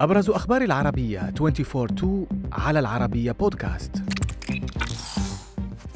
أبرز أخبار العربية 24 على العربية بودكاست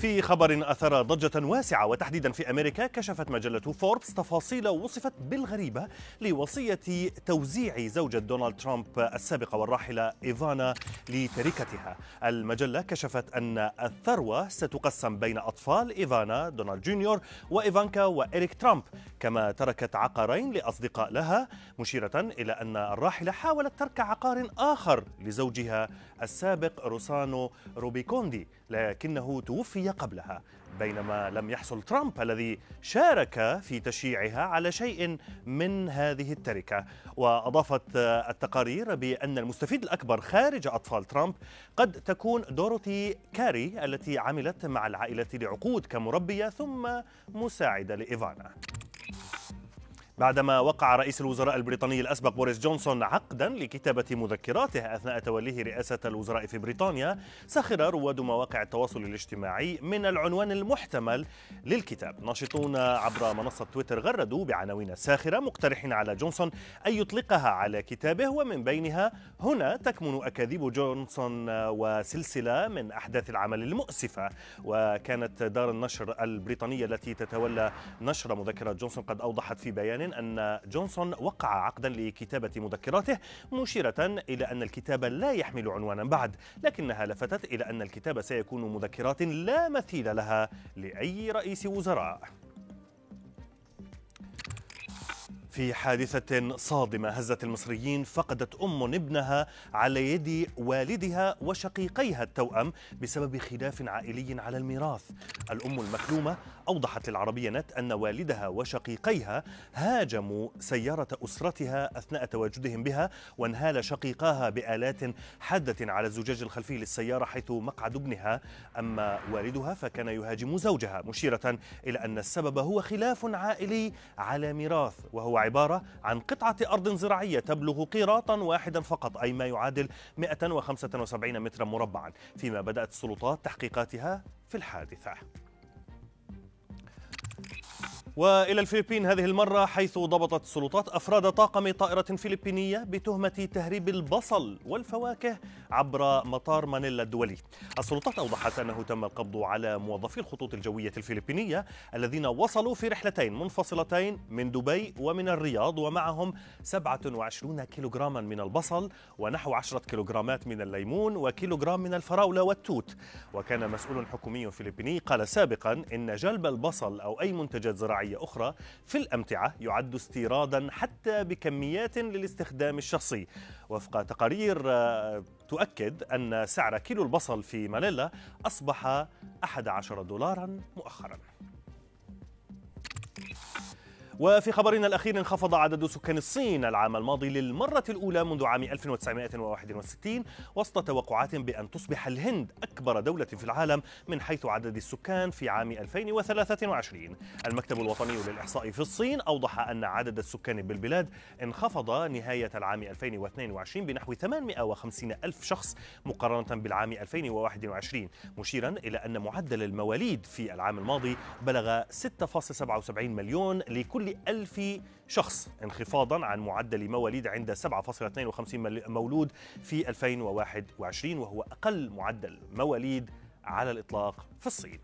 في خبر أثار ضجة واسعة وتحديدا في أمريكا كشفت مجلة فوربس تفاصيل وصفت بالغريبة لوصية توزيع زوجة دونالد ترامب السابقة والراحلة إيفانا لتركتها. المجلة كشفت أن الثروة ستقسم بين أطفال إيفانا دونالد جونيور وإيفانكا وإريك ترامب كما تركت عقارين لأصدقاء لها مشيرة إلى أن الراحلة حاولت ترك عقار آخر لزوجها السابق روسانو روبيكوندي لكنه توفي قبلها بينما لم يحصل ترامب الذي شارك في تشييعها على شيء من هذه التركة. وأضافت التقارير بأن المستفيد الأكبر خارج أطفال ترامب قد تكون دوروثي كاري التي عملت مع العائلة لعقود كمربية ثم مساعدة لإيفانا. بعدما وقع رئيس الوزراء البريطاني الأسبق بوريس جونسون عقدا لكتابة مذكراته أثناء توليه رئاسة الوزراء في بريطانيا سخر رواد مواقع التواصل الاجتماعي من العنوان المحتمل للكتاب. ناشطون عبر منصة تويتر غردوا بعناوين ساخرة مقترحين على جونسون أن يطلقها على كتابه ومن بينها هنا تكمن أكاذيب جونسون وسلسلة من أحداث العمل المؤسفة. وكانت دار النشر البريطانية التي تتولى نشر مذكرات جونسون قد أوضحت في بيان أن جونسون وقع عقدا لكتابة مذكراته مشيرة إلى أن الكتاب لا يحمل عنوانا بعد لكنها لفتت إلى أن الكتاب سيكون مذكرات لا مثيل لها لأي رئيس وزراء. في حادثة صادمة هزت المصريين فقدت أم ابنها على يد والدها وشقيقيها التوأم بسبب خلاف عائلي على الميراث. الأم المكلومة أوضحت للعربية نت أن والدها وشقيقيها هاجموا سيارة أسرتها أثناء تواجدهم بها وانهال شقيقاها بآلات حادة على الزجاج الخلفي للسيارة حيث مقعد ابنها. أما والدها فكان يهاجم زوجها مشيرة إلى أن السبب هو خلاف عائلي على ميراث وهو عبارة عن قطعة أرض زراعية تبلغ قيراطا واحدا فقط أي ما يعادل 175 مترا مربعا. فيما بدأت السلطات تحقيقاتها في الحادثة. وإلى الفلبين هذه المرة حيث ضبطت السلطات أفراد طاقم طائرة فلبينية بتهمة تهريب البصل والفواكه عبر مطار مانيلا الدولي. السلطات أوضحت أنه تم القبض على موظفي الخطوط الجوية الفلبينية الذين وصلوا في رحلتين منفصلتين من دبي ومن الرياض ومعهم 27 كيلوغراما من البصل ونحو 10 كيلوغرامات من الليمون وكيلوغرام من الفراولة والتوت. وكان مسؤول حكومي فلبيني قال سابقا إن جلب البصل أو أي منتجات زراعية زراعية أخرى في الأمتعة يعد استيرادا حتى بكميات للاستخدام الشخصي. وفق تقارير آه، تؤكد أن سعر كيلو البصل في مانيلا أصبح 11 دولارا مؤخرا. وفي خبرنا الأخير انخفض عدد سكان الصين العام الماضي للمرة الأولى منذ عام 1961 وسط توقعات بأن تصبح الهند أكبر دولة في العالم من حيث عدد السكان في عام 2023 المكتب الوطني للإحصاء في الصين أوضح أن عدد السكان بالبلاد انخفض نهاية العام 2022 بنحو 850 ألف شخص مقارنة بالعام 2021 مشيرا إلى أن معدل المواليد في العام الماضي بلغ 6.77 مليون لكل ألف شخص انخفاضا عن معدل مواليد عند 7.52 مولود في 2021 وهو أقل معدل مواليد على الإطلاق في الصين.